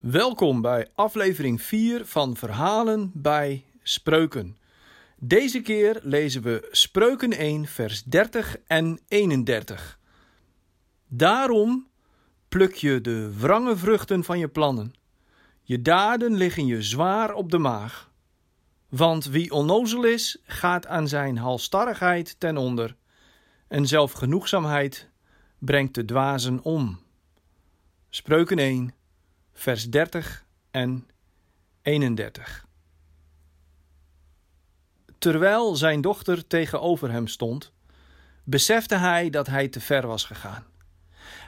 Welkom bij aflevering 4 van Verhalen bij Spreuken. Deze keer lezen we Spreuken 1, vers 30 en 31. Daarom pluk je de wrange vruchten van je plannen. Je daden liggen je zwaar op de maag. Want wie onnozel is, gaat aan zijn halstarrigheid ten onder. En zelfgenoegzaamheid brengt de dwazen om. Spreuken 1 vers 30 en 31. Terwijl zijn dochter tegenover hem stond, besefte hij dat hij te ver was gegaan.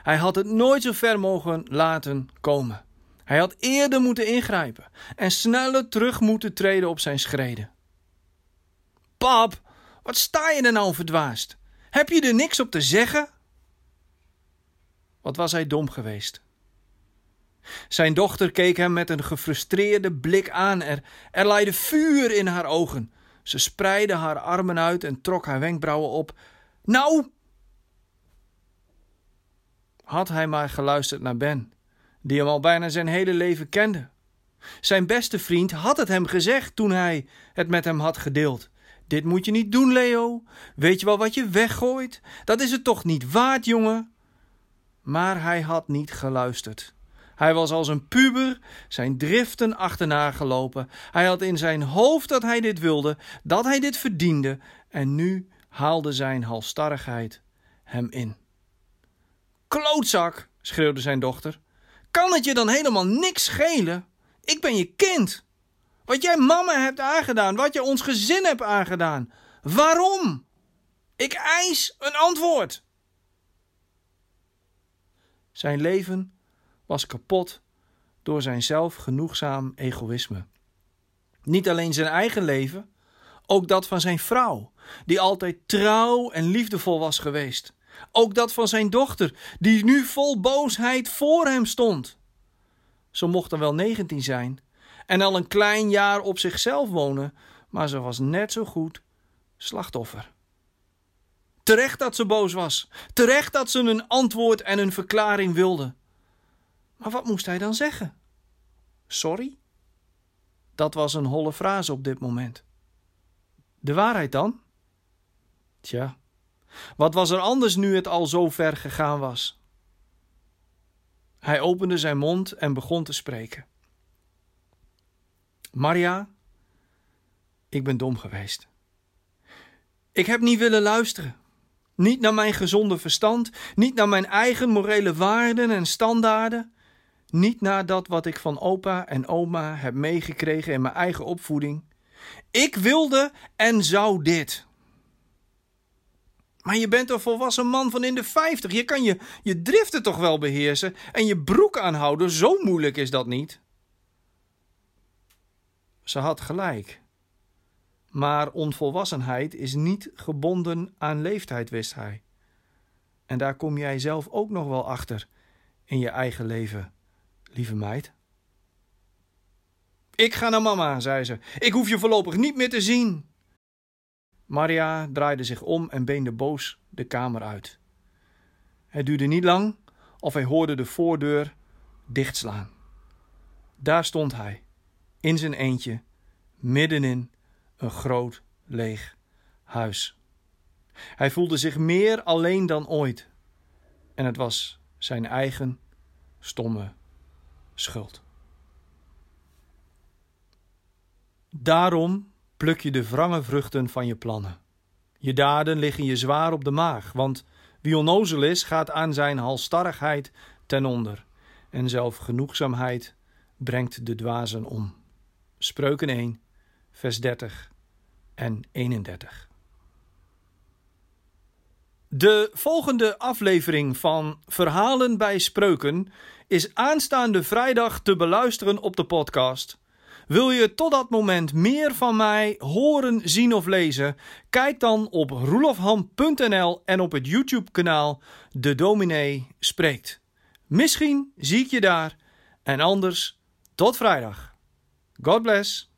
Hij had het nooit zo ver mogen laten komen. Hij had eerder moeten ingrijpen en sneller terug moeten treden op zijn schreden. Pap, wat sta je er nou verdwaasd? Heb je er niks op te zeggen? Wat was hij dom geweest? Zijn dochter keek hem met een gefrustreerde blik aan. Er, er leidde vuur in haar ogen. Ze spreidde haar armen uit en trok haar wenkbrauwen op. Nou! Had hij maar geluisterd naar Ben, die hem al bijna zijn hele leven kende. Zijn beste vriend had het hem gezegd toen hij het met hem had gedeeld. Dit moet je niet doen, Leo. Weet je wel wat je weggooit? Dat is het toch niet waard, jongen? Maar hij had niet geluisterd. Hij was als een puber zijn driften achterna gelopen. Hij had in zijn hoofd dat hij dit wilde, dat hij dit verdiende, en nu haalde zijn halstarrigheid hem in. Klootzak, schreeuwde zijn dochter. Kan het je dan helemaal niks schelen? Ik ben je kind. Wat jij mama hebt aangedaan, wat je ons gezin hebt aangedaan. Waarom? Ik eis een antwoord. Zijn leven was kapot door zijn zelfgenoegzaam egoïsme. Niet alleen zijn eigen leven, ook dat van zijn vrouw, die altijd trouw en liefdevol was geweest. Ook dat van zijn dochter, die nu vol boosheid voor hem stond. Ze mocht dan wel negentien zijn en al een klein jaar op zichzelf wonen, maar ze was net zo goed slachtoffer. Terecht dat ze boos was, terecht dat ze een antwoord en een verklaring wilde. Maar wat moest hij dan zeggen? Sorry? Dat was een holle frase op dit moment. De waarheid dan? Tja, wat was er anders nu het al zo ver gegaan was? Hij opende zijn mond en begon te spreken. Maria, ik ben dom geweest. Ik heb niet willen luisteren. Niet naar mijn gezonde verstand, niet naar mijn eigen morele waarden en standaarden. Niet naar dat wat ik van opa en oma heb meegekregen in mijn eigen opvoeding. Ik wilde en zou dit. Maar je bent een volwassen man van in de vijftig. Je kan je, je driften toch wel beheersen en je broek aanhouden. Zo moeilijk is dat niet. Ze had gelijk. Maar onvolwassenheid is niet gebonden aan leeftijd, wist hij. En daar kom jij zelf ook nog wel achter in je eigen leven lieve meid. Ik ga naar mama, zei ze. Ik hoef je voorlopig niet meer te zien. Maria draaide zich om en beende boos de kamer uit. Het duurde niet lang of hij hoorde de voordeur dichtslaan. Daar stond hij, in zijn eentje, middenin een groot leeg huis. Hij voelde zich meer alleen dan ooit. En het was zijn eigen stomme schuld. Daarom pluk je de wrange vruchten van je plannen. Je daden liggen je zwaar op de maag, want wie onnozel is, gaat aan zijn halstarrigheid ten onder, en zelfgenoegzaamheid brengt de dwazen om. Spreuken 1, vers 30 en 31. De volgende aflevering van Verhalen bij Spreuken is aanstaande vrijdag te beluisteren op de podcast. Wil je tot dat moment meer van mij horen, zien of lezen? Kijk dan op roelofham.nl en op het YouTube-kanaal De Dominee Spreekt. Misschien zie ik je daar en anders tot vrijdag. God bless.